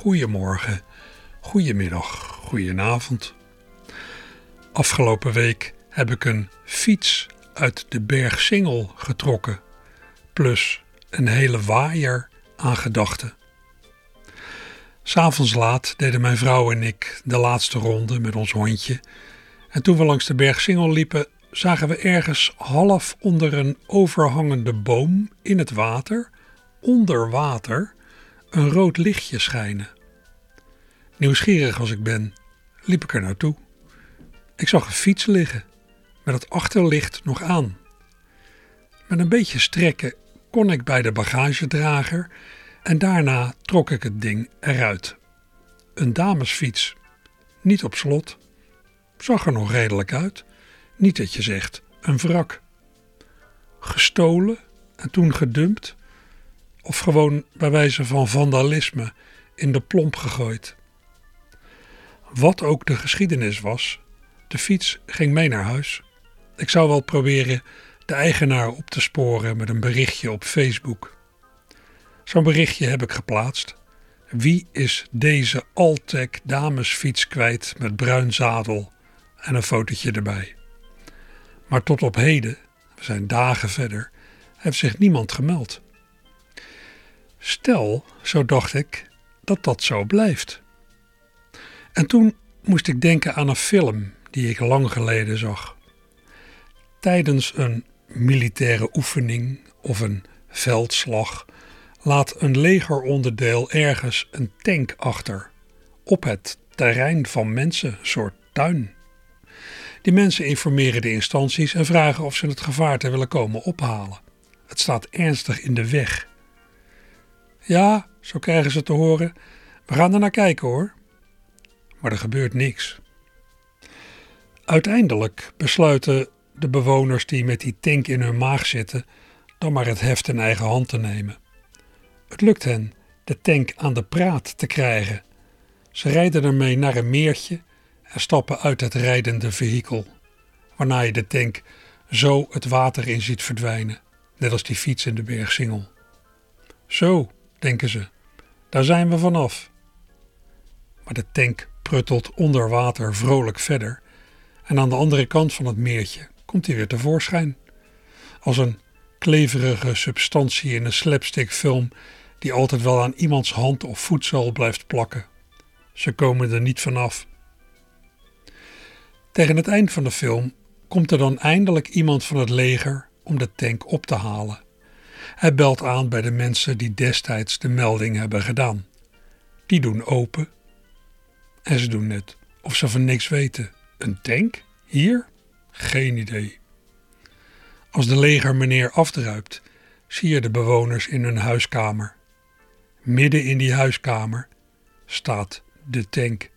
Goedemorgen, goedemiddag, goedenavond. Afgelopen week heb ik een fiets uit de berg Singel getrokken, plus een hele waaier aan gedachten. S'avonds laat deden mijn vrouw en ik de laatste ronde met ons hondje. En toen we langs de berg Singel liepen, zagen we ergens half onder een overhangende boom in het water, onder water, een rood lichtje schijnen. Nieuwsgierig als ik ben, liep ik er naartoe. Ik zag een fiets liggen, met het achterlicht nog aan. Met een beetje strekken kon ik bij de bagagedrager en daarna trok ik het ding eruit. Een damesfiets, niet op slot, zag er nog redelijk uit. Niet dat je zegt een wrak. Gestolen en toen gedumpt, of gewoon bij wijze van vandalisme in de plomp gegooid. Wat ook de geschiedenis was, de fiets ging mee naar huis. Ik zou wel proberen de eigenaar op te sporen met een berichtje op Facebook. Zo'n berichtje heb ik geplaatst. Wie is deze Altec damesfiets kwijt met bruin zadel en een fotootje erbij? Maar tot op heden, we zijn dagen verder, heeft zich niemand gemeld. Stel, zo dacht ik, dat dat zo blijft. En toen moest ik denken aan een film die ik lang geleden zag. Tijdens een militaire oefening of een veldslag laat een legeronderdeel ergens een tank achter. Op het terrein van mensen, soort tuin. Die mensen informeren de instanties en vragen of ze het gevaarte willen komen ophalen. Het staat ernstig in de weg. Ja, zo krijgen ze te horen. We gaan er naar kijken hoor. Maar er gebeurt niks. Uiteindelijk besluiten de bewoners die met die tank in hun maag zitten dan maar het heft in eigen hand te nemen. Het lukt hen de tank aan de praat te krijgen. Ze rijden ermee naar een meertje en stappen uit het rijdende vehikel, waarna je de tank zo het water in ziet verdwijnen, net als die fiets in de bergsingel. Zo, denken ze, daar zijn we vanaf. Maar de tank pruttelt onder water vrolijk verder en aan de andere kant van het meertje komt hij weer tevoorschijn. Als een kleverige substantie in een slapstickfilm die altijd wel aan iemands hand of voedsel blijft plakken. Ze komen er niet vanaf. Tegen het eind van de film komt er dan eindelijk iemand van het leger om de tank op te halen. Hij belt aan bij de mensen die destijds de melding hebben gedaan. Die doen open en ze doen net of ze van niks weten. Een tank? Hier? Geen idee. Als de leger meneer afdruipt, zie je de bewoners in hun huiskamer. Midden in die huiskamer staat de tank.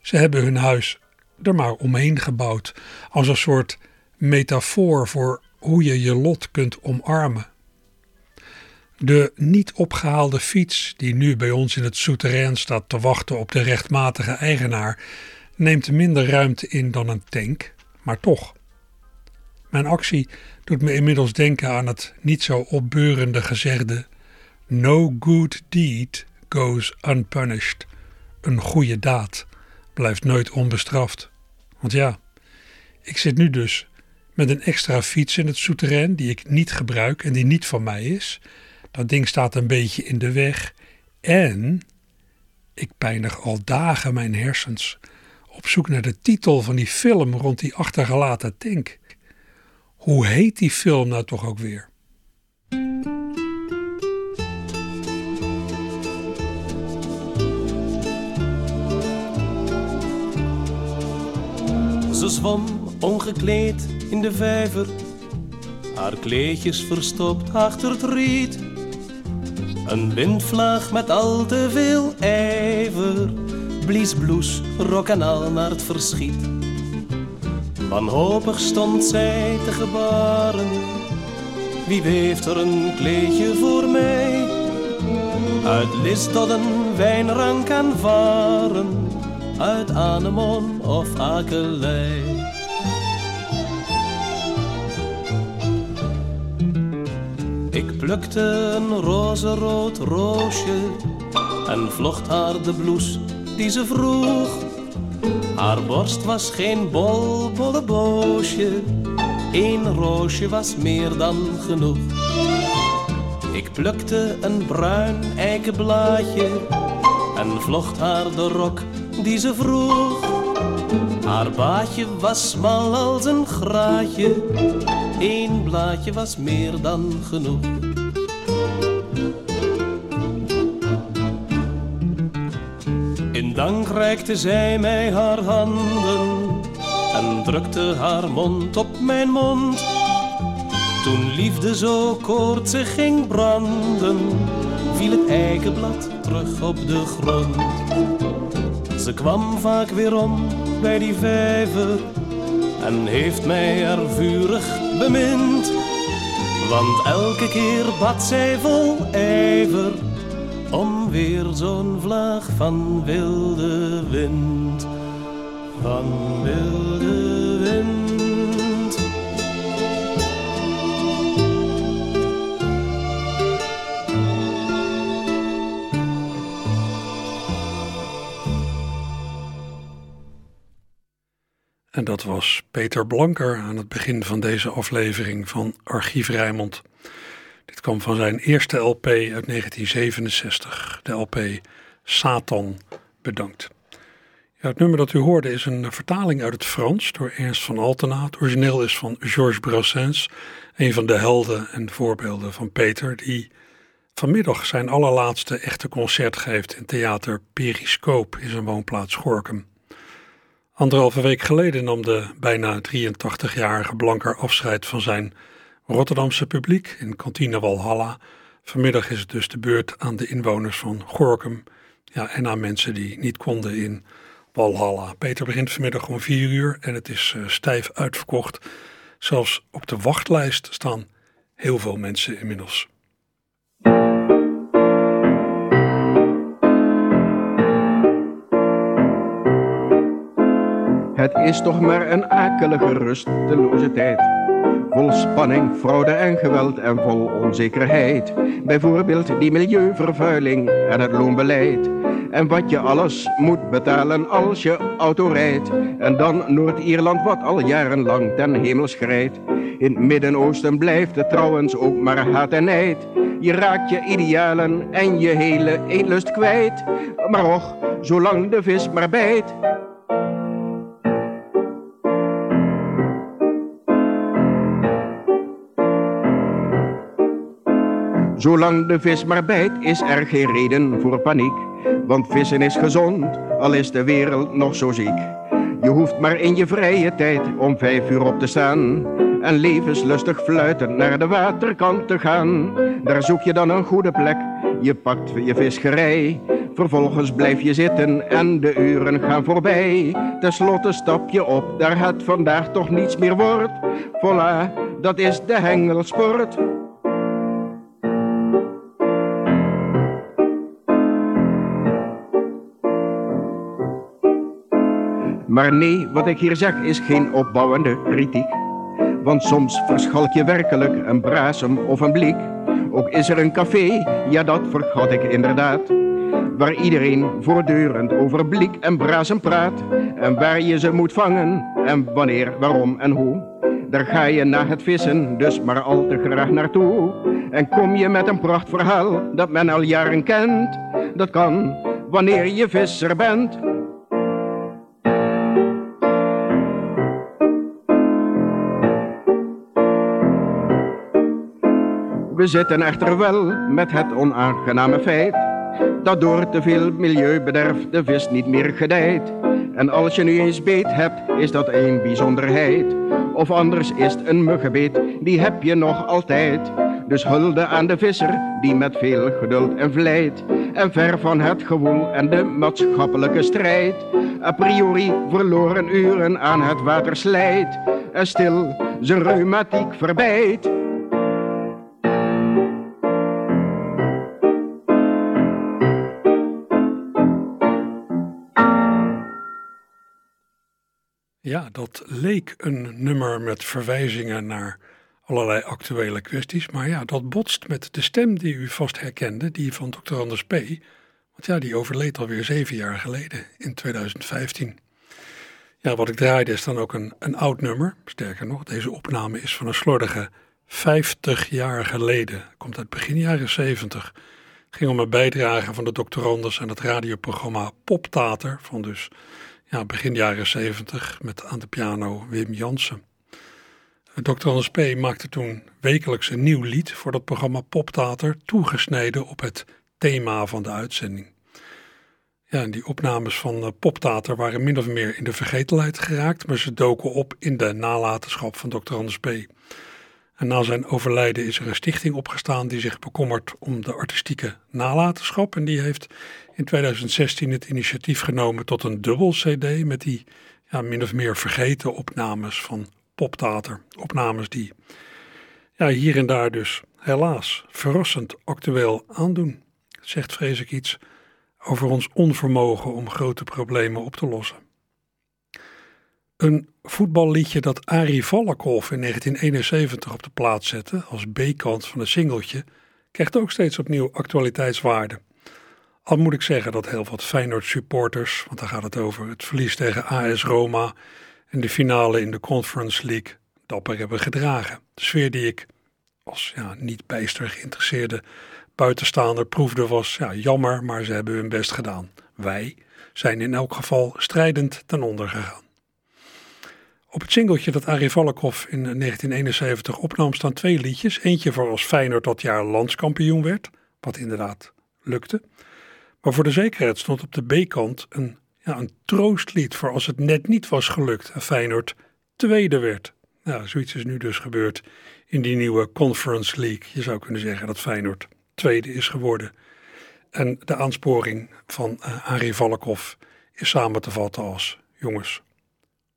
Ze hebben hun huis er maar omheen gebouwd, als een soort metafoor voor hoe je je lot kunt omarmen. De niet opgehaalde fiets, die nu bij ons in het souterrain staat te wachten op de rechtmatige eigenaar, neemt minder ruimte in dan een tank, maar toch. Mijn actie doet me inmiddels denken aan het niet zo opbeurende gezegde: No good deed goes unpunished. Een goede daad blijft nooit onbestraft. Want ja, ik zit nu dus met een extra fiets in het souterrain die ik niet gebruik en die niet van mij is. Dat ding staat een beetje in de weg. En ik pijnig al dagen mijn hersens op zoek naar de titel van die film rond die achtergelaten tank. Hoe heet die film nou toch ook weer? Ze zwom ongekleed in de vijver, haar kleedjes verstopt achter het riet. Een windvlaag met al te veel ijver blies bloes, rok en al naar het verschiet. Wanhopig stond zij te gebaren. Wie weeft er een kleedje voor mij? Uit list tot een wijnrank aan varen, uit anemon of akelei. Plukte een rozenrood roosje en vlocht haar de blouse die ze vroeg. Haar borst was geen bol, bolle boosje, Eén roosje was meer dan genoeg. Ik plukte een bruin eikenblaadje en vlocht haar de rok die ze vroeg. Haar baadje was smal als een graatje, Eén blaadje was meer dan genoeg. Reikte zij mij haar handen en drukte haar mond op mijn mond. Toen liefde zo koortsig ging branden, viel het eikenblad terug op de grond. Ze kwam vaak weer om bij die vijver en heeft mij er vurig bemind. Want elke keer bad zij vol ijver om weer zo'n vlaag van wilde wind, van wilde wind. En dat was Peter Blanker aan het begin van deze aflevering van Archief Rijmond. Dit kwam van zijn eerste LP uit 1967, de LP Satan Bedankt. Ja, het nummer dat u hoorde is een vertaling uit het Frans door Ernst van Altena. Het origineel is van Georges Brassens, een van de helden en voorbeelden van Peter, die vanmiddag zijn allerlaatste echte concert geeft in theater Periscoop in zijn woonplaats Gorkum. Anderhalve week geleden nam de bijna 83-jarige Blanker afscheid van zijn Rotterdamse publiek in kantine Walhalla. Vanmiddag is het dus de beurt aan de inwoners van Gorkum ja, en aan mensen die niet konden in Walhalla. Peter begint vanmiddag om vier uur en het is uh, stijf uitverkocht. Zelfs op de wachtlijst staan heel veel mensen inmiddels. Het is toch maar een akelige rusteloze tijd. Vol spanning, fraude en geweld en vol onzekerheid. Bijvoorbeeld die milieuvervuiling en het loonbeleid. En wat je alles moet betalen als je auto rijdt. En dan Noord-Ierland wat al jarenlang ten hemel schrijdt. In het Midden-Oosten blijft het trouwens ook maar haat en nijd. Je raakt je idealen en je hele eetlust kwijt. Maar och, zolang de vis maar bijt. Zolang de vis maar bijt, is er geen reden voor paniek. Want vissen is gezond, al is de wereld nog zo ziek. Je hoeft maar in je vrije tijd om vijf uur op te staan. En levenslustig fluitend naar de waterkant te gaan. Daar zoek je dan een goede plek, je pakt je visgerij. Vervolgens blijf je zitten en de uren gaan voorbij. Ten slotte stap je op, daar het vandaag toch niets meer wordt. Voilà, dat is de hengelsport. Maar nee, wat ik hier zeg is geen opbouwende kritiek. Want soms verschalk je werkelijk een brasem of een blik. Ook is er een café, ja dat vergat ik inderdaad. Waar iedereen voortdurend over blik en brasem praat. En waar je ze moet vangen en wanneer, waarom en hoe. Daar ga je na het vissen dus maar al te graag naartoe. En kom je met een prachtverhaal dat men al jaren kent. Dat kan wanneer je visser bent. We zitten echter wel met het onaangename feit dat door te veel milieubederf de vis niet meer gedijt. En als je nu eens beet hebt, is dat een bijzonderheid. Of anders is het een muggenbeet, die heb je nog altijd. Dus hulde aan de visser die met veel geduld en vlijt en ver van het gewoel en de maatschappelijke strijd a priori verloren uren aan het water slijt en stil zijn reumatiek verbijt. Ja, dat leek een nummer met verwijzingen naar allerlei actuele kwesties. Maar ja, dat botst met de stem die u vast herkende, die van Dr. Anders P. Want ja, die overleed alweer zeven jaar geleden, in 2015. Ja, wat ik draaide is dan ook een, een oud nummer. Sterker nog, deze opname is van een slordige 50 jaar geleden. Komt uit begin jaren 70. Het ging om een bijdrage van de Dr. Anders aan het radioprogramma Poptater van dus ja, begin jaren 70 met aan de piano Wim Jansen. Dr. Anders P. maakte toen wekelijks een nieuw lied voor dat programma Poptater, toegesneden op het thema van de uitzending. Ja, en die opnames van uh, Poptater waren min of meer in de vergetelheid geraakt, maar ze doken op in de nalatenschap van Dr. Anders P. En na zijn overlijden is er een stichting opgestaan die zich bekommert om de artistieke nalatenschap. En die heeft in 2016 het initiatief genomen tot een dubbel CD met die ja, min of meer vergeten opnames van poptheater. Opnames die ja, hier en daar dus helaas verrassend actueel aandoen. Zegt vrees ik iets over ons onvermogen om grote problemen op te lossen. Een voetballiedje dat Arie Valkhoff in 1971 op de plaats zette als B-kant van een singeltje, krijgt ook steeds opnieuw actualiteitswaarde. Al moet ik zeggen dat heel wat Feyenoord supporters, want daar gaat het over, het verlies tegen AS Roma en de finale in de Conference League dapper hebben gedragen. De sfeer die ik als ja, niet bijster geïnteresseerde buitenstaander proefde was ja, jammer, maar ze hebben hun best gedaan. Wij zijn in elk geval strijdend ten onder gegaan. Op het singeltje dat Arie Valkhoff in 1971 opnam staan twee liedjes. Eentje voor als Feyenoord dat jaar landskampioen werd, wat inderdaad lukte. Maar voor de zekerheid stond op de B-kant een, ja, een troostlied voor als het net niet was gelukt en Feyenoord tweede werd. Nou, zoiets is nu dus gebeurd in die nieuwe Conference League. Je zou kunnen zeggen dat Feyenoord tweede is geworden. En de aansporing van uh, Arie Valkhoff is samen te vatten als: jongens,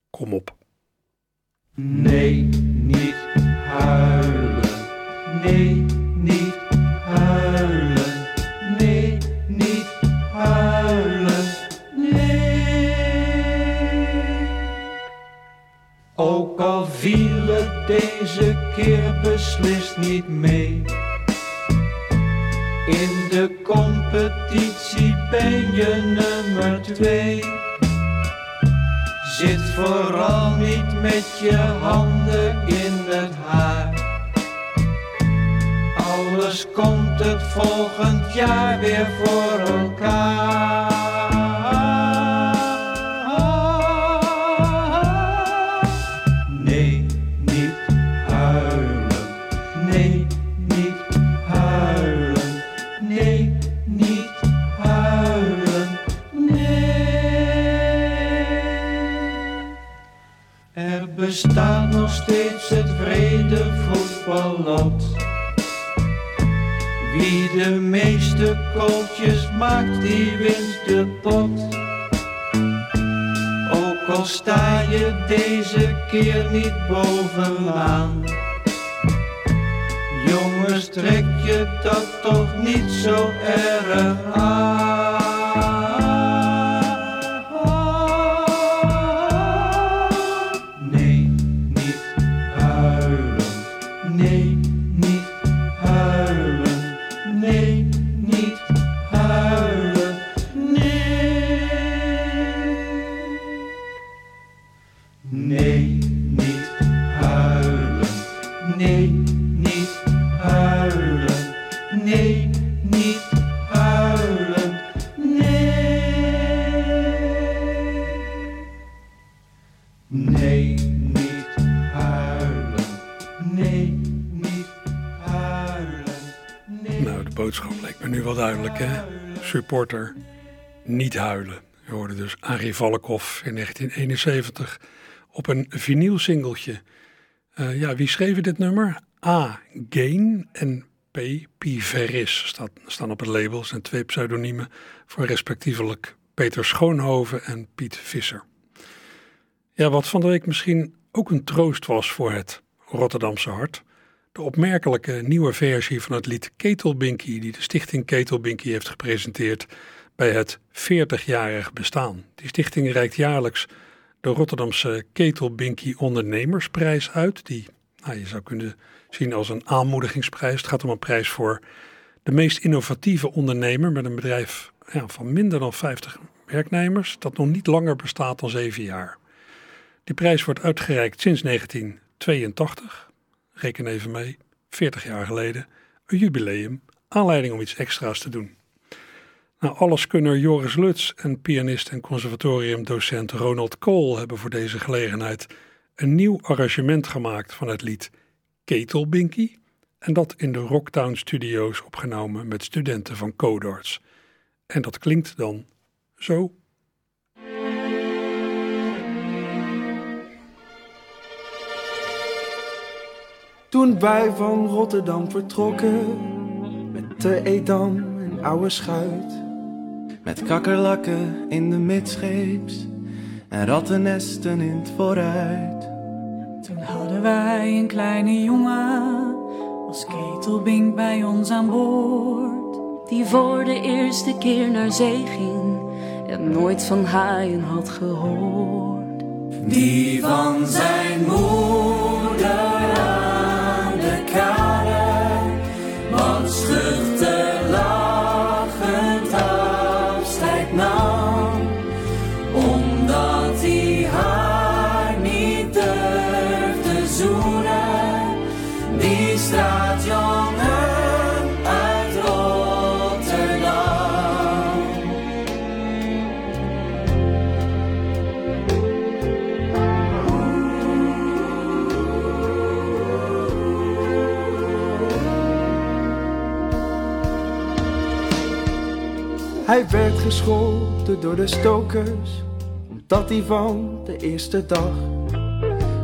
kom op. Nee, niet huilen. Nee, niet huilen. Nee, niet huilen. Nee. Ook al viel het deze keer beslist niet mee. In de competitie ben je nummer twee. Zit vooral niet met je handen in het haar. Alles komt het volgend jaar weer voor elkaar. Bestaat nog steeds het vrede voetballot. Wie de meeste kooltjes maakt, die wint de pot. Ook al sta je deze keer niet bovenaan. Jongens, trek je dat toch niet zo erg aan. Supporter, niet huilen. Je hoorde dus Arie Valkhoff in 1971 op een vinylsingeltje. Eh ja, wie schreef dit nummer? A. Gain en P. Piveris staat, staan op het label. zijn twee pseudoniemen voor respectievelijk Peter Schoonhoven en Piet Visser. Ja, wat van de week misschien ook een troost was voor het Rotterdamse hart. De opmerkelijke nieuwe versie van het lied Ketelbinky die de stichting Ketelbinky heeft gepresenteerd bij het 40-jarig bestaan. Die stichting reikt jaarlijks de Rotterdamse Ketelbinky Ondernemersprijs uit, die nou, je zou kunnen zien als een aanmoedigingsprijs. Het gaat om een prijs voor de meest innovatieve ondernemer met een bedrijf ja, van minder dan 50 werknemers, dat nog niet langer bestaat dan zeven jaar. Die prijs wordt uitgereikt sinds 1982. Reken even mee, 40 jaar geleden. Een jubileum, aanleiding om iets extra's te doen. Nou, alleskunner Joris Lutz en pianist en conservatoriumdocent Ronald Kool hebben voor deze gelegenheid een nieuw arrangement gemaakt van het lied Ketelbinky en dat in de Rocktown Studios opgenomen met studenten van Codarts. En dat klinkt dan zo. Toen wij van Rotterdam vertrokken, met de Edam en oude schuit. Met kakkerlakken in de midscheeps en rattennesten in het vooruit. Toen hadden wij een kleine jongen als ketelbink bij ons aan boord. Die voor de eerste keer naar zee ging en nooit van haaien had gehoord. Die van zijn moeder Hij werd gescholden door de stokers, omdat hij van de eerste dag.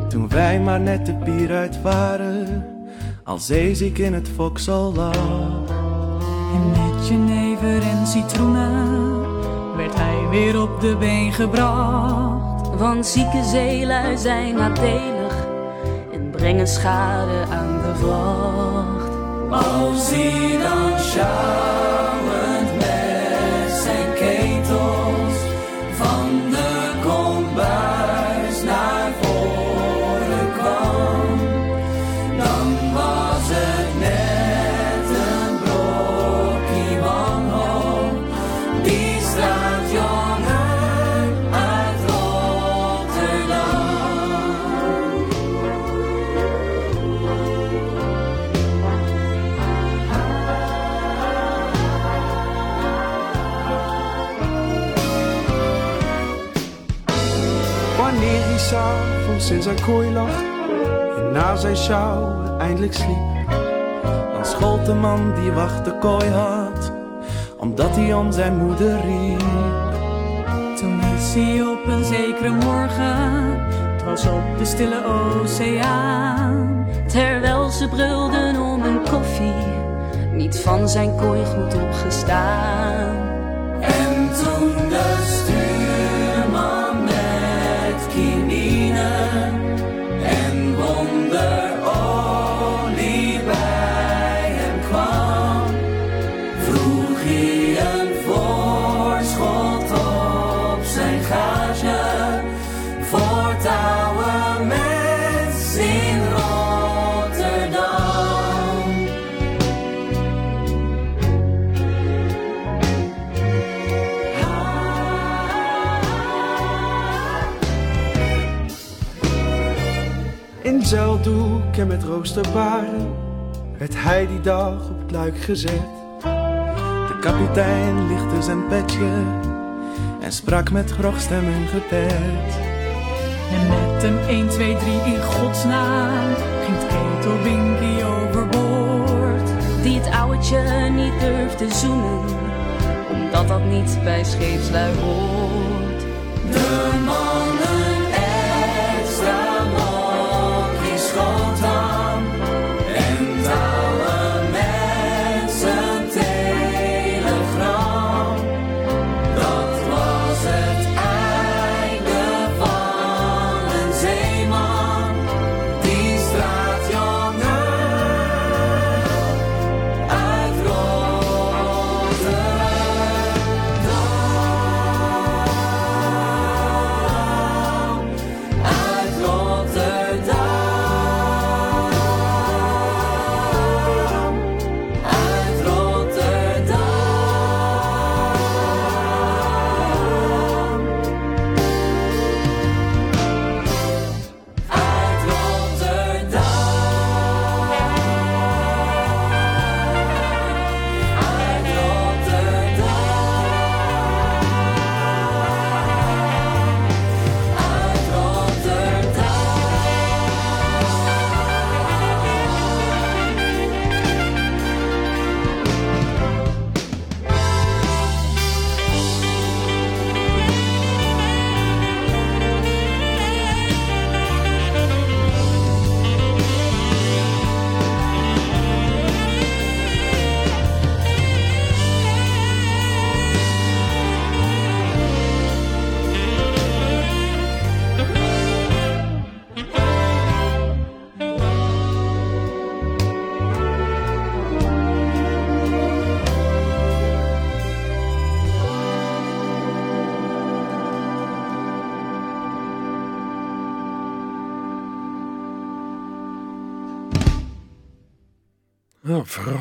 Toen wij maar net de pier uit waren, al zeeziek in het foksel lag. En met jenever en citroenen werd hij weer op de been gebracht. Want zieke zeelui zijn nadelig en brengen schade aan de vracht. Als hij dan in zijn kooi lag en na zijn sjouwen eindelijk sliep, dan schold de man die wacht de kooi had, omdat hij om zijn moeder riep. Toen is hij op een zekere morgen, het was op de stille oceaan. Terwijl ze brulden om een koffie, niet van zijn kooi goed opgestaan. En met roosterbaren werd hij die dag op het luik gezet. De kapitein lichtte zijn petje en sprak met grogstem een gebed. En met een 1, 2, 3 in godsnaam ging het ketelbinky overboord. Die het ouwtje niet durfde zoenen, omdat dat niet bij scheepslui hoort.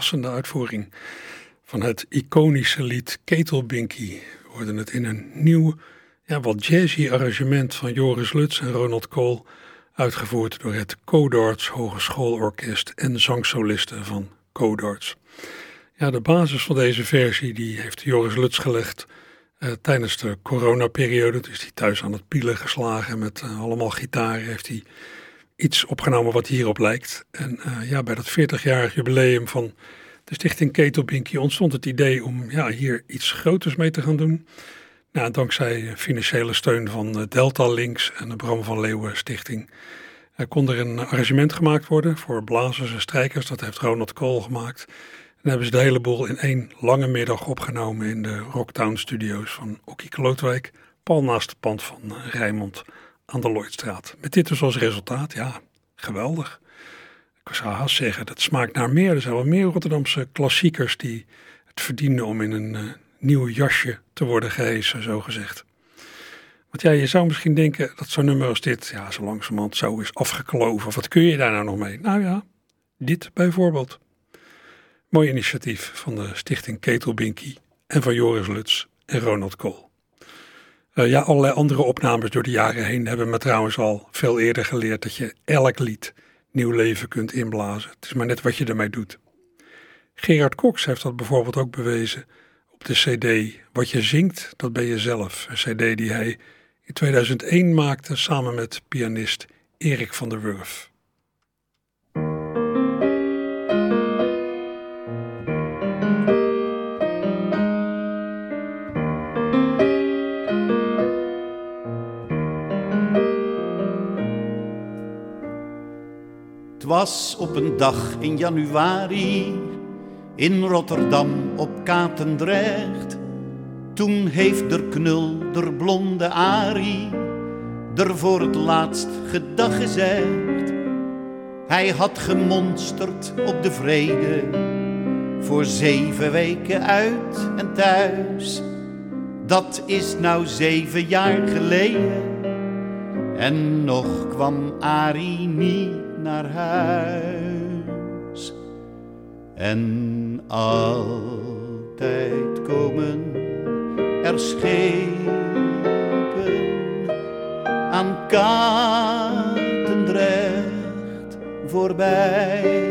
Verrassende uitvoering van het iconische lied Ketelbinky. We hoorden het in een nieuw, ja, wat jazzy arrangement van Joris Lutz en Ronald Kool, uitgevoerd door het Codarts Hogeschoolorkest en zangsolisten van Codarts. Ja, de basis van deze versie die heeft Joris Lutz gelegd uh, tijdens de coronaperiode. Dus hij thuis aan het pielen geslagen met uh, allemaal gitaren. Heeft hij iets opgenomen wat hierop lijkt. En uh, ja, bij dat 40-jarig jubileum van de stichting Ketelbinky ontstond het idee om ja, hier iets groters mee te gaan doen. Nou, dankzij financiële steun van Delta Links en de Bram van Leeuwen Stichting kon er een arrangement gemaakt worden voor blazers en strijkers. Dat heeft Ronald Kool gemaakt. En hebben ze de hele boel in één lange middag opgenomen in de Rocktown Studios van Okkie Klootwijk, pal naast het pand van Rijnmond aan de Lloydstraat. Met dit dus als resultaat, ja, geweldig. Ik zou haast zeggen, dat smaakt naar meer. Er zijn wel meer Rotterdamse klassiekers die het verdienen om in een uh, nieuw jasje te worden gehezen, zo gezegd. Want ja, je zou misschien denken dat zo'n nummer als dit, ja, zo langzamerhand zo is afgekloven. Wat kun je daar nou nog mee? Nou ja, dit bijvoorbeeld. Mooi initiatief van de stichting Ketelbinky en van Joris Lutz en Ronald Kool. Uh, ja, allerlei andere opnames door de jaren heen hebben me trouwens al veel eerder geleerd dat je elk lied nieuw leven kunt inblazen. Het is maar net wat je ermee doet. Gerard Cox heeft dat bijvoorbeeld ook bewezen op de CD Wat je zingt, dat ben je zelf. Een CD die hij in 2001 maakte samen met pianist Erik van der Wurf. Was op een dag in januari in Rotterdam op Katendrecht. Toen heeft der knul, der blonde Ari, er voor het laatst gedag gezegd. Hij had gemonsterd op de vrede, voor zeven weken uit en thuis. Dat is nou zeven jaar geleden, en nog kwam Ari niet naar huis. En altijd komen er schepen aan Katendrecht voorbij.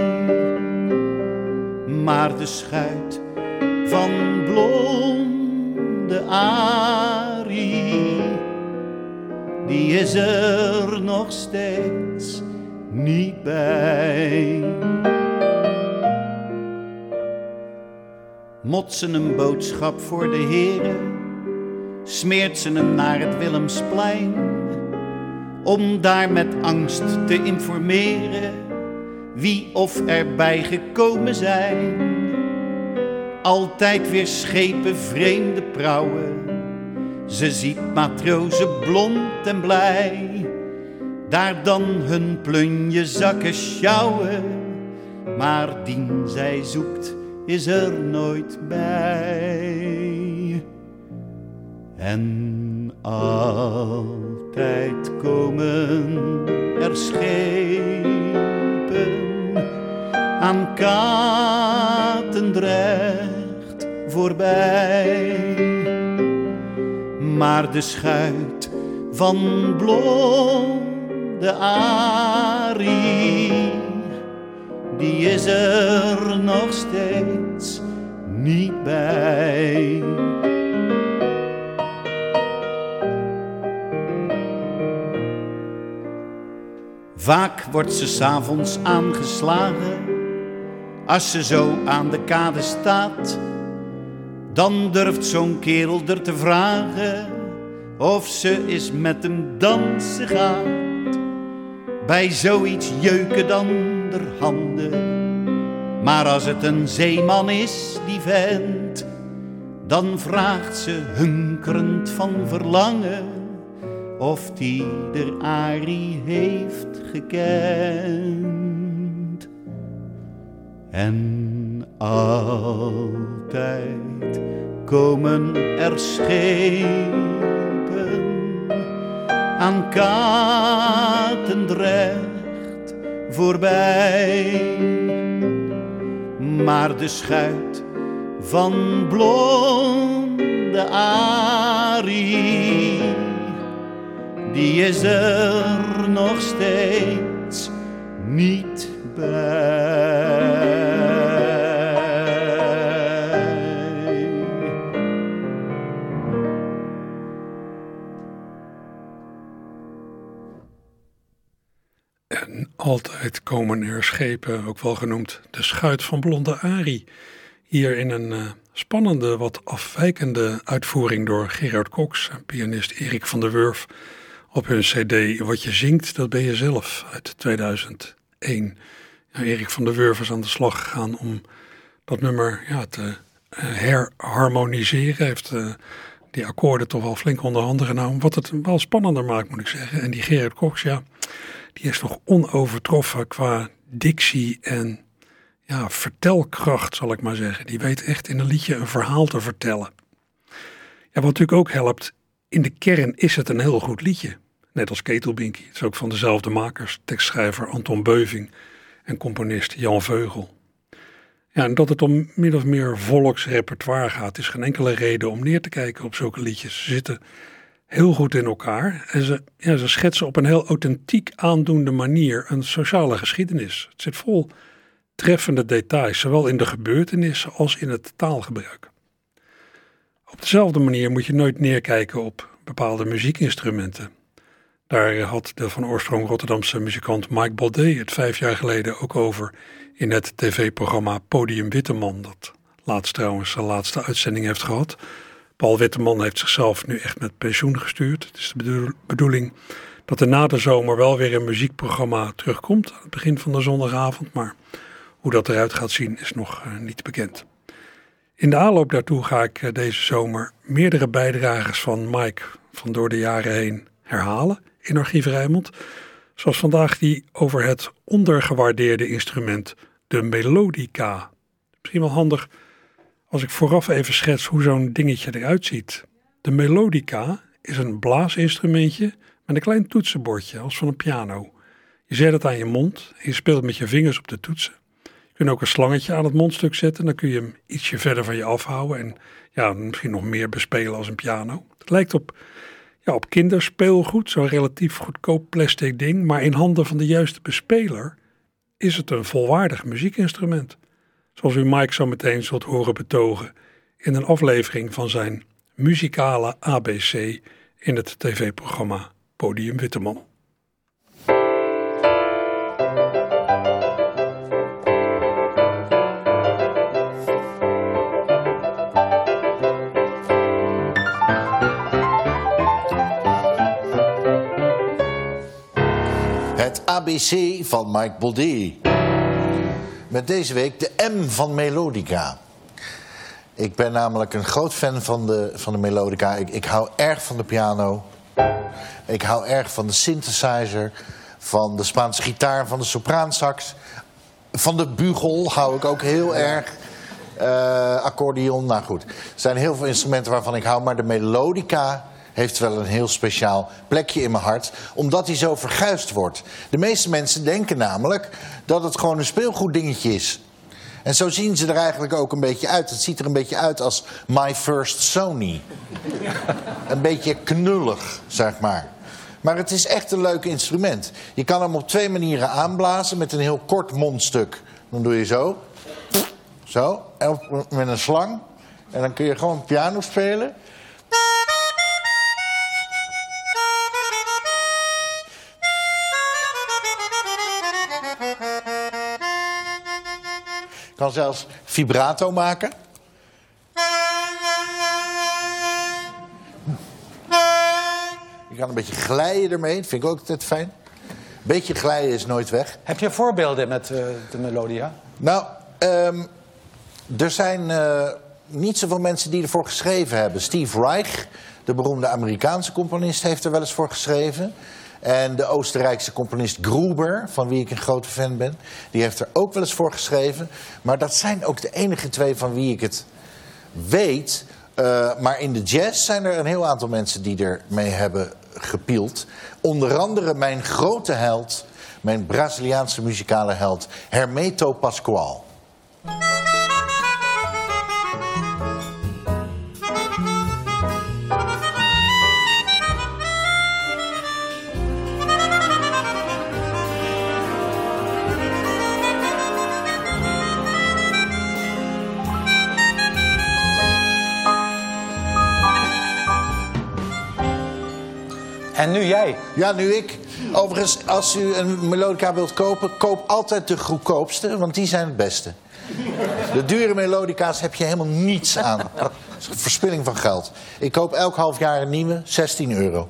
Maar de schuit van blonde Arie, die is er nog steeds niet bij. Mot ze een boodschap voor de heren, smeert ze hem naar het Willemsplein, om daar met angst te informeren wie of erbij gekomen zijn. Altijd weer schepen vreemde prauwen, ze ziet matrozen blond en blij daar dan hun plunje zakken sjouwen, maar dien zij zoekt is er nooit bij. En altijd komen er schepen aan Katendrecht voorbij, maar de schuit van blond de Ari, die is er nog steeds niet bij. Vaak wordt ze s'avonds aangeslagen, als ze zo aan de kade staat. Dan durft zo'n kerel er te vragen of ze is met hem dansen gaat bij zoiets jeuken dan de handen. Maar als het een zeeman is, die vent, dan vraagt ze hunkerend van verlangen of die der Ari heeft gekend. En altijd komen er schepen aan Katendrecht voorbij. Maar de schuit van blonde Arie, die is er nog steeds niet bij. Komen er schepen, ook wel genoemd de schuit van Blonde Ari. Hier in een uh, spannende, wat afwijkende uitvoering door Gerard Cox en pianist Erik van der Wurf op hun cd Wat je zingt, dat ben je zelf uit 2001. Ja, Erik van der Wurf is aan de slag gegaan om dat nummer ja, te uh, herharmoniseren. Hij heeft uh, die akkoorden toch wel flink onder handen genomen, wat het wel spannender maakt moet ik zeggen. En die Gerard Cox, ja die is nog onovertroffen qua dictie en ja, vertelkracht, zal ik maar zeggen. Die weet echt in een liedje een verhaal te vertellen. Wat natuurlijk ook helpt, in de kern is het een heel goed liedje. Net als Ketelbinky. Het is ook van dezelfde makers, tekstschrijver Anton Beuving en componist Jan Veugel. Ja, en dat het om min of meer volksrepertoire gaat, is geen enkele reden om neer te kijken op zulke liedjes. Ze zitten heel goed in elkaar. En ze, ja, ze schetsen op een heel authentiek aandoende manier een sociale geschiedenis. Het zit vol treffende details, zowel in de gebeurtenissen als in het taalgebruik. Op dezelfde manier moet je nooit neerkijken op bepaalde muziekinstrumenten. Daar had de van oorsprong Rotterdamse muzikant Mike Baudet het vijf jaar geleden ook over in het tv-programma Podium Witteman, dat laatst trouwens zijn laatste uitzending heeft gehad. Paul Witteman heeft zichzelf nu echt met pensioen gestuurd. Het is de bedoeling dat er na de zomer wel weer een muziekprogramma terugkomt. Aan het begin van de zondagavond. Maar hoe dat eruit gaat zien is nog uh, niet bekend. In de aanloop daartoe ga ik uh, deze zomer meerdere bijdragers van Mike van door de jaren heen herhalen in Archief Rijmond. Zoals vandaag die over het ondergewaardeerde instrument, de melodica. Misschien wel handig als ik vooraf even schets hoe zo'n dingetje eruit ziet. De melodica is een blaasinstrumentje met een klein toetsenbordje als van een piano. Je zet het aan je mond en je speelt met je vingers op de toetsen. Je kunt ook een slangetje aan het mondstuk zetten, dan kun je hem ietsje verder van je afhouden en ja, misschien nog meer bespelen als een piano. Het lijkt op, ja, op kinderspeelgoed, zo'n relatief goedkoop plastic ding, maar in handen van de juiste bespeler is het een volwaardig muziekinstrument zoals u Mike zo meteen zult horen betogen in een aflevering van zijn muzikale ABC in het tv-programma Podium Witteman. Het ABC van Mike Baudet met deze week de M van Melodica. Ik ben namelijk een groot fan van de, van de Melodica. Ik, ik hou erg van de piano. Ik hou erg van de synthesizer. Van de Spaanse gitaar, van de sopraansax. Van de bugel hou ik ook heel erg. Uh, accordeon, nou goed. Er zijn heel veel instrumenten waarvan ik hou. Maar de Melodica heeft wel een heel speciaal plekje in mijn hart, omdat hij zo verguisd wordt. De meeste mensen denken namelijk dat het gewoon een speelgoeddingetje is. En zo zien ze er eigenlijk ook een beetje uit. Het ziet er een beetje uit als My First Sony. een beetje knullig, zeg maar. Maar het is echt een leuk instrument. Je kan hem op twee manieren aanblazen met een heel kort mondstuk. Dan doe je zo. Zo. En met een slang. En dan kun je gewoon piano spelen. Kan zelfs vibrato maken. Je kan een beetje glijden ermee, dat vind ik ook altijd fijn. Een beetje glijden is nooit weg. Heb je voorbeelden met uh, de Melodia? Nou, um, er zijn uh, niet zoveel mensen die ervoor geschreven hebben. Steve Reich, de beroemde Amerikaanse componist, heeft er wel eens voor geschreven. En de Oostenrijkse componist Gruber, van wie ik een grote fan ben, die heeft er ook wel eens voor geschreven. Maar dat zijn ook de enige twee van wie ik het weet. Uh, maar in de jazz zijn er een heel aantal mensen die ermee hebben gepield. Onder andere mijn grote held, mijn Braziliaanse muzikale held, Hermeto Pascoal. Jij. Ja, nu ik. Overigens, als u een melodica wilt kopen, koop altijd de goedkoopste, want die zijn het beste. De dure melodica's heb je helemaal niets aan. Is verspilling van geld. Ik koop elk half jaar een nieuwe, 16 euro.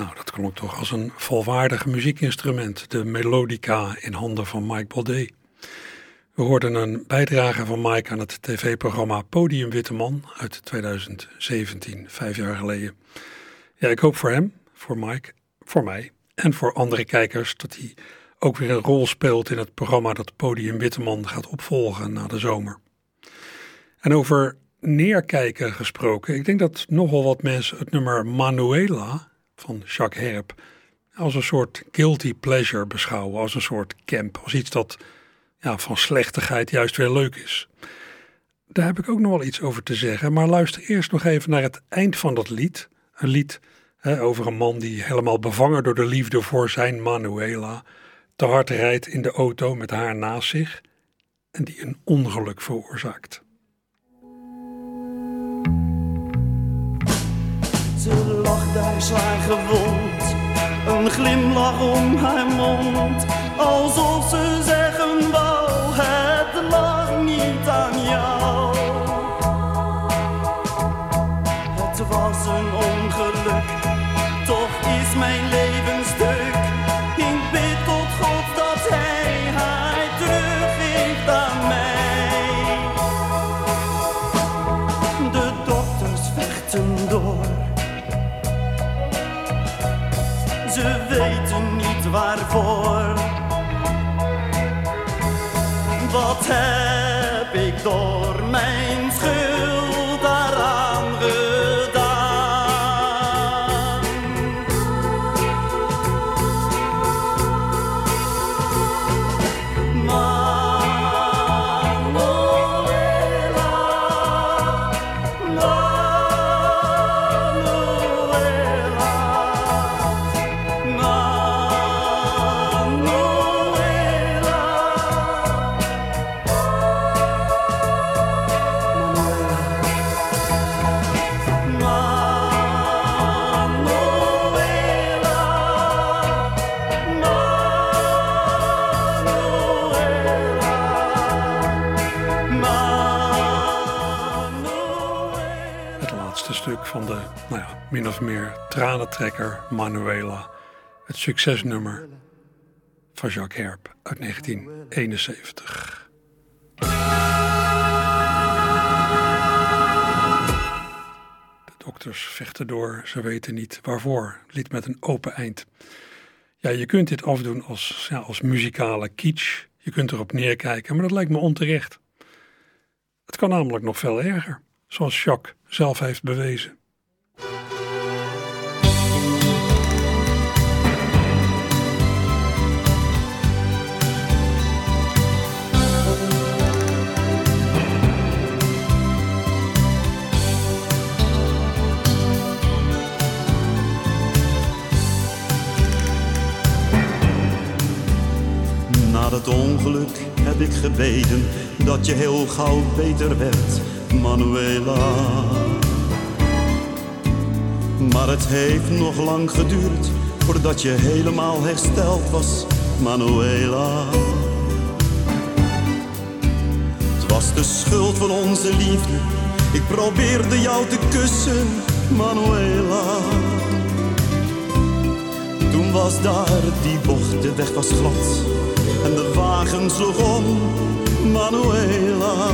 Nou, dat klonk toch als een volwaardig muziekinstrument, de melodica in handen van Mike Baudet. We hoorden een bijdrage van Mike aan het tv-programma Podium Witte Man uit 2017, vijf jaar geleden. Ja, ik hoop voor hem, voor Mike, voor mij en voor andere kijkers dat hij ook weer een rol speelt in het programma dat Podium Witte Man gaat opvolgen na de zomer. En over neerkijken gesproken, ik denk dat nogal wat mensen het nummer Manuela van Jacques Herp als een soort guilty pleasure beschouwen, als een soort camp, als iets dat ja, van slechtigheid juist weer leuk is. Daar heb ik ook nog wel iets over te zeggen, maar luister eerst nog even naar het eind van dat lied. Een lied hè, over een man die helemaal bevangen door de liefde voor zijn Manuela te hard rijdt in de auto met haar naast zich en die een ongeluk veroorzaakt. Ze lag daar zwaar gewond, een glimlach om haar mond, alsof ze zeggen wou, het lag niet aan jou. Het was een ongeluk, toch is mijn tranentrekker Manuela. Het succesnummer van Jacques Herp uit 1971. De dokters vechten door, ze weten niet waarvoor. Lied met een open eind. Ja, je kunt dit afdoen als, ja, als muzikale kitsch. Je kunt erop neerkijken, maar dat lijkt me onterecht. Het kan namelijk nog veel erger, zoals Jacques zelf heeft bewezen. Het ongeluk heb ik gebeden dat je heel gauw beter werd, Manuela. Maar het heeft nog lang geduurd voordat je helemaal hersteld was, Manuela. Het was de schuld van onze liefde, ik probeerde jou te kussen, Manuela. Toen was daar die bocht, de weg was glad en de wagen sloeg om, Manuela.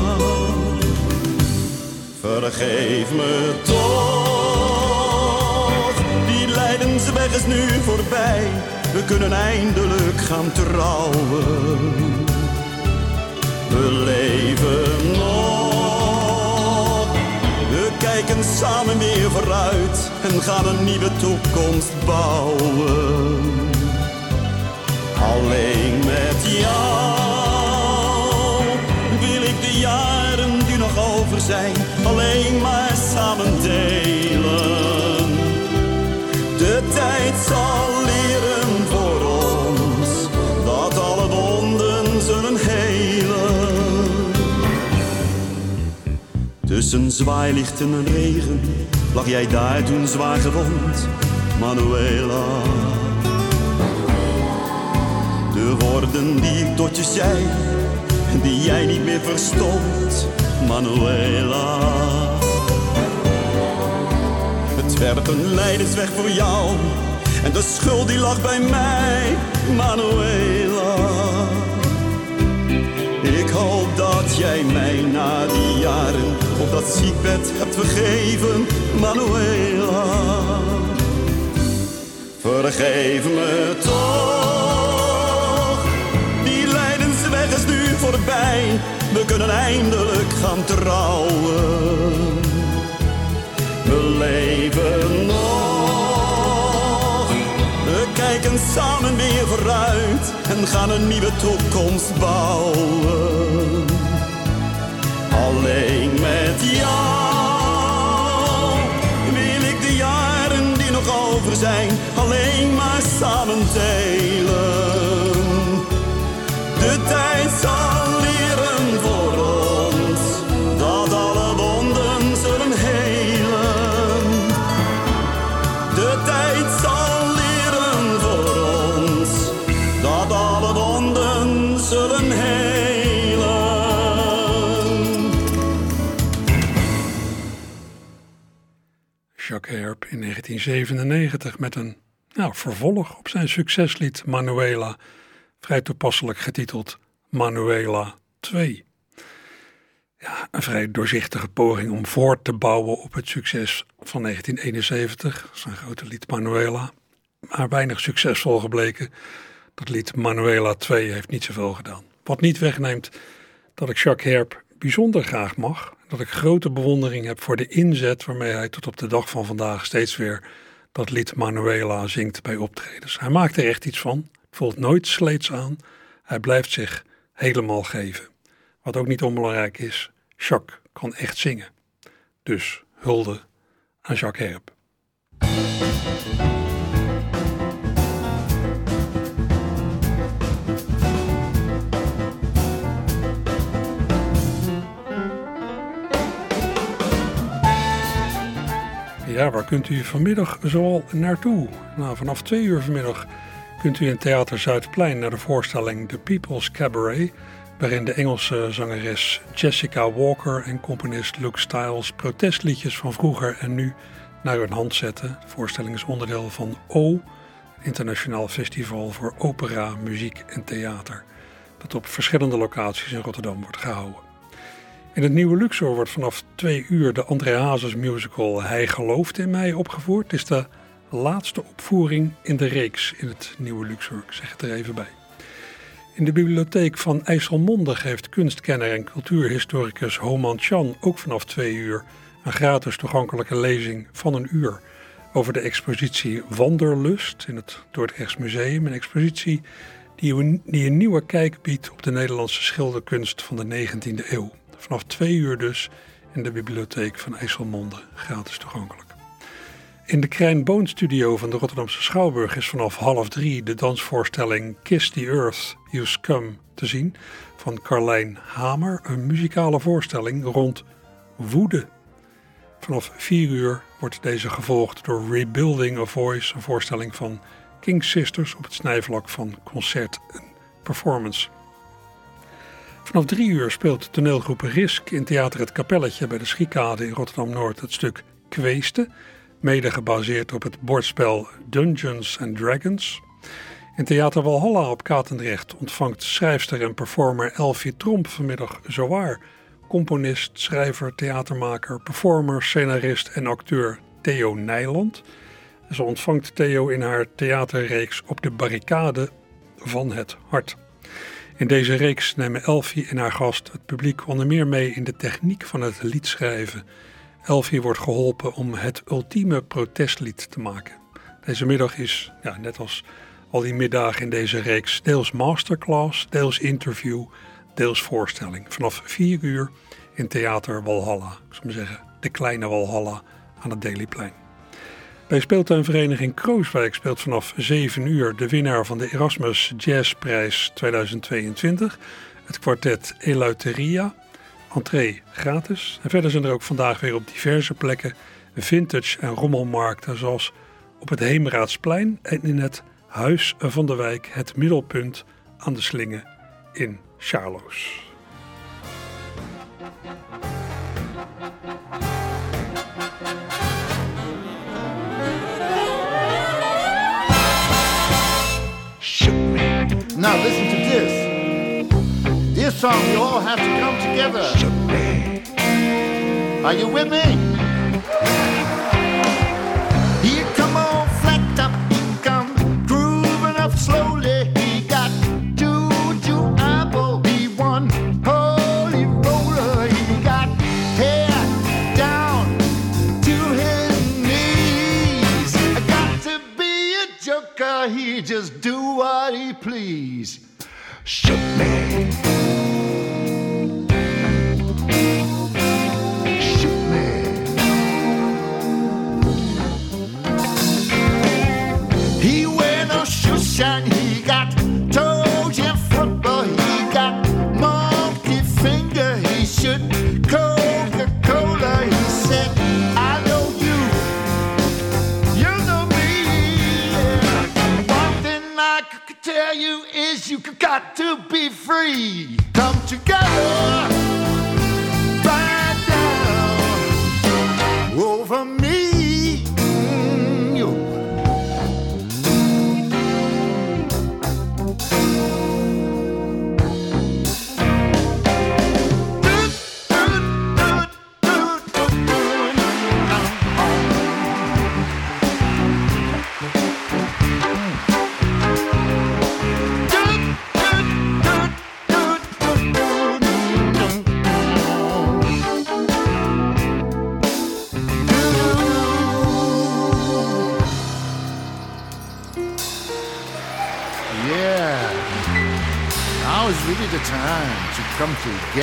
Vergeef me toch, die lijdensweg is nu voorbij. We kunnen eindelijk gaan trouwen. We leven nog, we kijken samen weer vooruit en gaan een nieuwe toekomst bouwen. Alleen met jou wil ik de jaren die nog over zijn, alleen maar samen delen. De tijd zal leren voor ons dat alle wonden zullen helen. Tussen zwaailichten en regen lag jij daar toen zwaar gewond, Manuela. De woorden die ik tot je zei, die jij niet meer verstond, Manuela. Het werd een leidersweg voor jou, en de schuld die lag bij mij, Manuela. Ik hoop dat jij mij na die jaren op dat ziekbed hebt vergeven, Manuela. Vergeef me toch, We kunnen eindelijk gaan trouwen. We leven nog, we kijken samen weer vooruit en gaan een nieuwe toekomst bouwen. Alleen met jou wil ik de jaren die nog over zijn, alleen maar samen delen. Helen. Jacques Herp in 1997 met een nou, vervolg op zijn succeslied Manuela, vrij toepasselijk getiteld Manuela 2. Ja, een vrij doorzichtige poging om voort te bouwen op het succes van 1971, zijn grote lied Manuela, maar weinig succesvol gebleken. Dat lied Manuela 2 heeft niet zoveel gedaan. Wat niet wegneemt dat ik Jacques Herp bijzonder graag mag. Dat ik grote bewondering heb voor de inzet waarmee hij tot op de dag van vandaag steeds weer dat lied Manuela zingt bij optredens. Hij maakt er echt iets van, voelt nooit sleets aan. Hij blijft zich helemaal geven. Wat ook niet onbelangrijk is, Jacques kan echt zingen. Dus hulde aan Jacques Herp. Ja, waar kunt u vanmiddag zoal naartoe? Nou, vanaf twee uur vanmiddag kunt u in Theater Zuidplein naar de voorstelling The People's Cabaret. waarin de Engelse zangeres Jessica Walker en componist Luke Styles protestliedjes van vroeger en nu naar hun hand zetten. De voorstelling is onderdeel van O, internationaal festival voor opera, muziek en theater, dat op verschillende locaties in Rotterdam wordt gehouden. In het nieuwe Luxor wordt vanaf twee uur de André Hazes musical Hij gelooft in mij opgevoerd. Het is de laatste opvoering in de reeks in het nieuwe Luxor, ik zeg het er even bij. In de bibliotheek van IJsselmonde geeft kunstkenner en cultuurhistoricus Homan Chan ook vanaf twee uur een gratis toegankelijke lezing van een uur over de expositie Wanderlust in het Dordrechts Museum. Een expositie die een, die een nieuwe kijk biedt op de Nederlandse schilderkunst van de 19e eeuw. Vanaf twee uur dus in de bibliotheek van IJsselmonde, gratis toegankelijk. In de Krijn Studio van de Rotterdamse Schouwburg is vanaf half drie de dansvoorstelling Kiss the Earth, You Scum te zien van Carlijn Hamer. Een muzikale voorstelling rond woede. Vanaf vier uur wordt deze gevolgd door Rebuilding a Voice, een voorstelling van King Sisters op het snijvlak van concert en performance. Vanaf drie uur speelt toneelgroep Risk in Theater Het Kapelletje bij de Schiekade in Rotterdam-Noord het stuk Kweesten, mede gebaseerd op het bordspel Dungeons and Dragons. In Theater Walhalla op Katendrecht ontvangt schrijfster en performer Elfie Tromp vanmiddag zowaar componist, schrijver, theatermaker, performer, scenarist en acteur Theo Nijland. Ze ontvangt Theo in haar theaterreeks Op de barricade van het hart. In deze reeks nemen Elfie en haar gast het publiek onder meer mee in de techniek van het liedschrijven. Elfie wordt geholpen om het ultieme protestlied te maken. Deze middag is, ja, net als al die middagen in deze reeks, deels masterclass, deels interview, deels voorstelling. Vanaf 4 uur in Theater Walhalla, ik zou maar zeggen, de kleine Walhalla aan het Dailyplein. Bij speeltuinvereniging Krooswijk speelt vanaf 7 uur de winnaar van de Erasmus Jazzprijs 2022, het kwartet Eleuteria. Entree gratis. En verder zijn er ook vandaag weer op diverse plekken vintage en rommelmarkten, zoals op het Heemraadsplein en in het Huis van de Wijk, het middelpunt aan de Slingen in Charloes. Song, you all have to come together. Are you with me? Here come on, flat top, he come grooving up slowly. He got juju apple, he won holy roller. He got hair down to his knees. I got to be a joker, he just do what he please. Shoot me. Shine,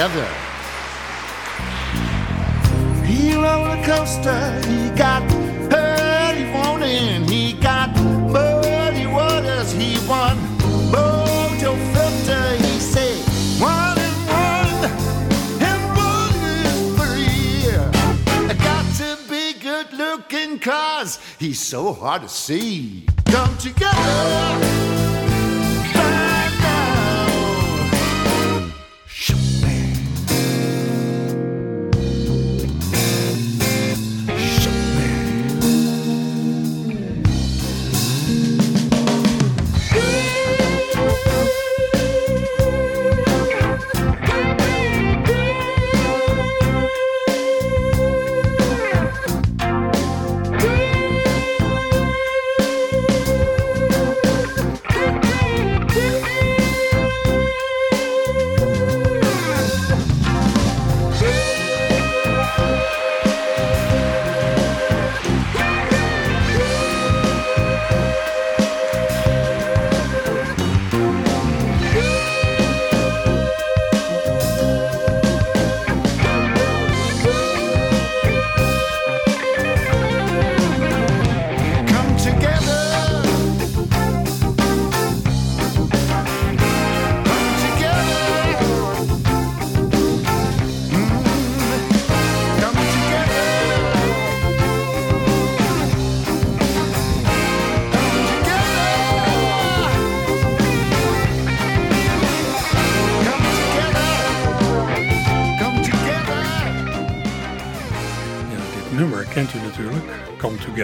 together. He roller coaster, he got early morning, he got muddy waters, he won mojo filter, he said one and one, and one is three. I got to be good looking cause he's so hard to see.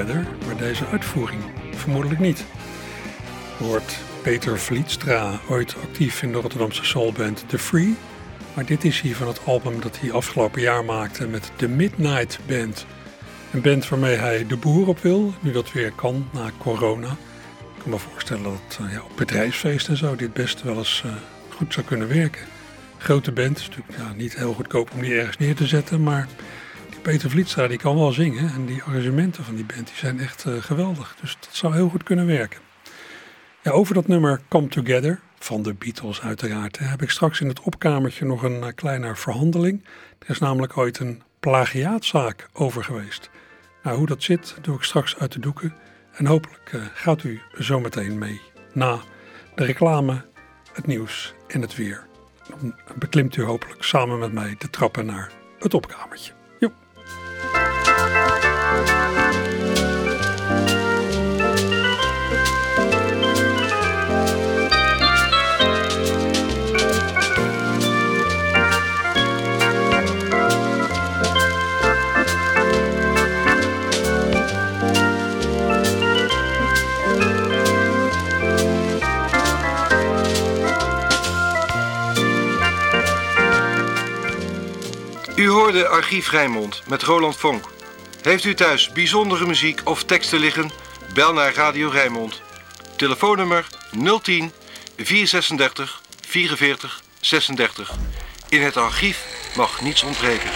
Maar deze uitvoering vermoedelijk niet. Hoort Peter Vlietstra, ooit actief in de Rotterdamse soulband The Free, maar dit is hier van het album dat hij afgelopen jaar maakte met The Midnight Band. Een band waarmee hij de boer op wil, nu dat weer kan na corona. Ik kan me voorstellen dat uh, ja, op bedrijfsfeesten en zo dit best wel eens uh, goed zou kunnen werken. Grote band, is natuurlijk ja, niet heel goedkoop om die ergens neer te zetten, maar Peter Vlietstra die kan wel zingen. En die arrangementen van die band die zijn echt uh, geweldig. Dus dat zou heel goed kunnen werken. Ja, over dat nummer Come Together, van de Beatles uiteraard, heb ik straks in het opkamertje nog een uh, kleine verhandeling. Er is namelijk ooit een plagiaatzaak over geweest. Nou, hoe dat zit, doe ik straks uit de doeken. En hopelijk uh, gaat u zometeen mee na de reclame, het nieuws en het weer. Dan beklimt u hopelijk samen met mij de trappen naar het opkamertje. U hoorde Archief Rijnmond met Roland Vonk. Heeft u thuis bijzondere muziek of teksten liggen? Bel naar Radio Rijnmond. Telefoonnummer 010 436 44 36. In het archief mag niets ontbreken.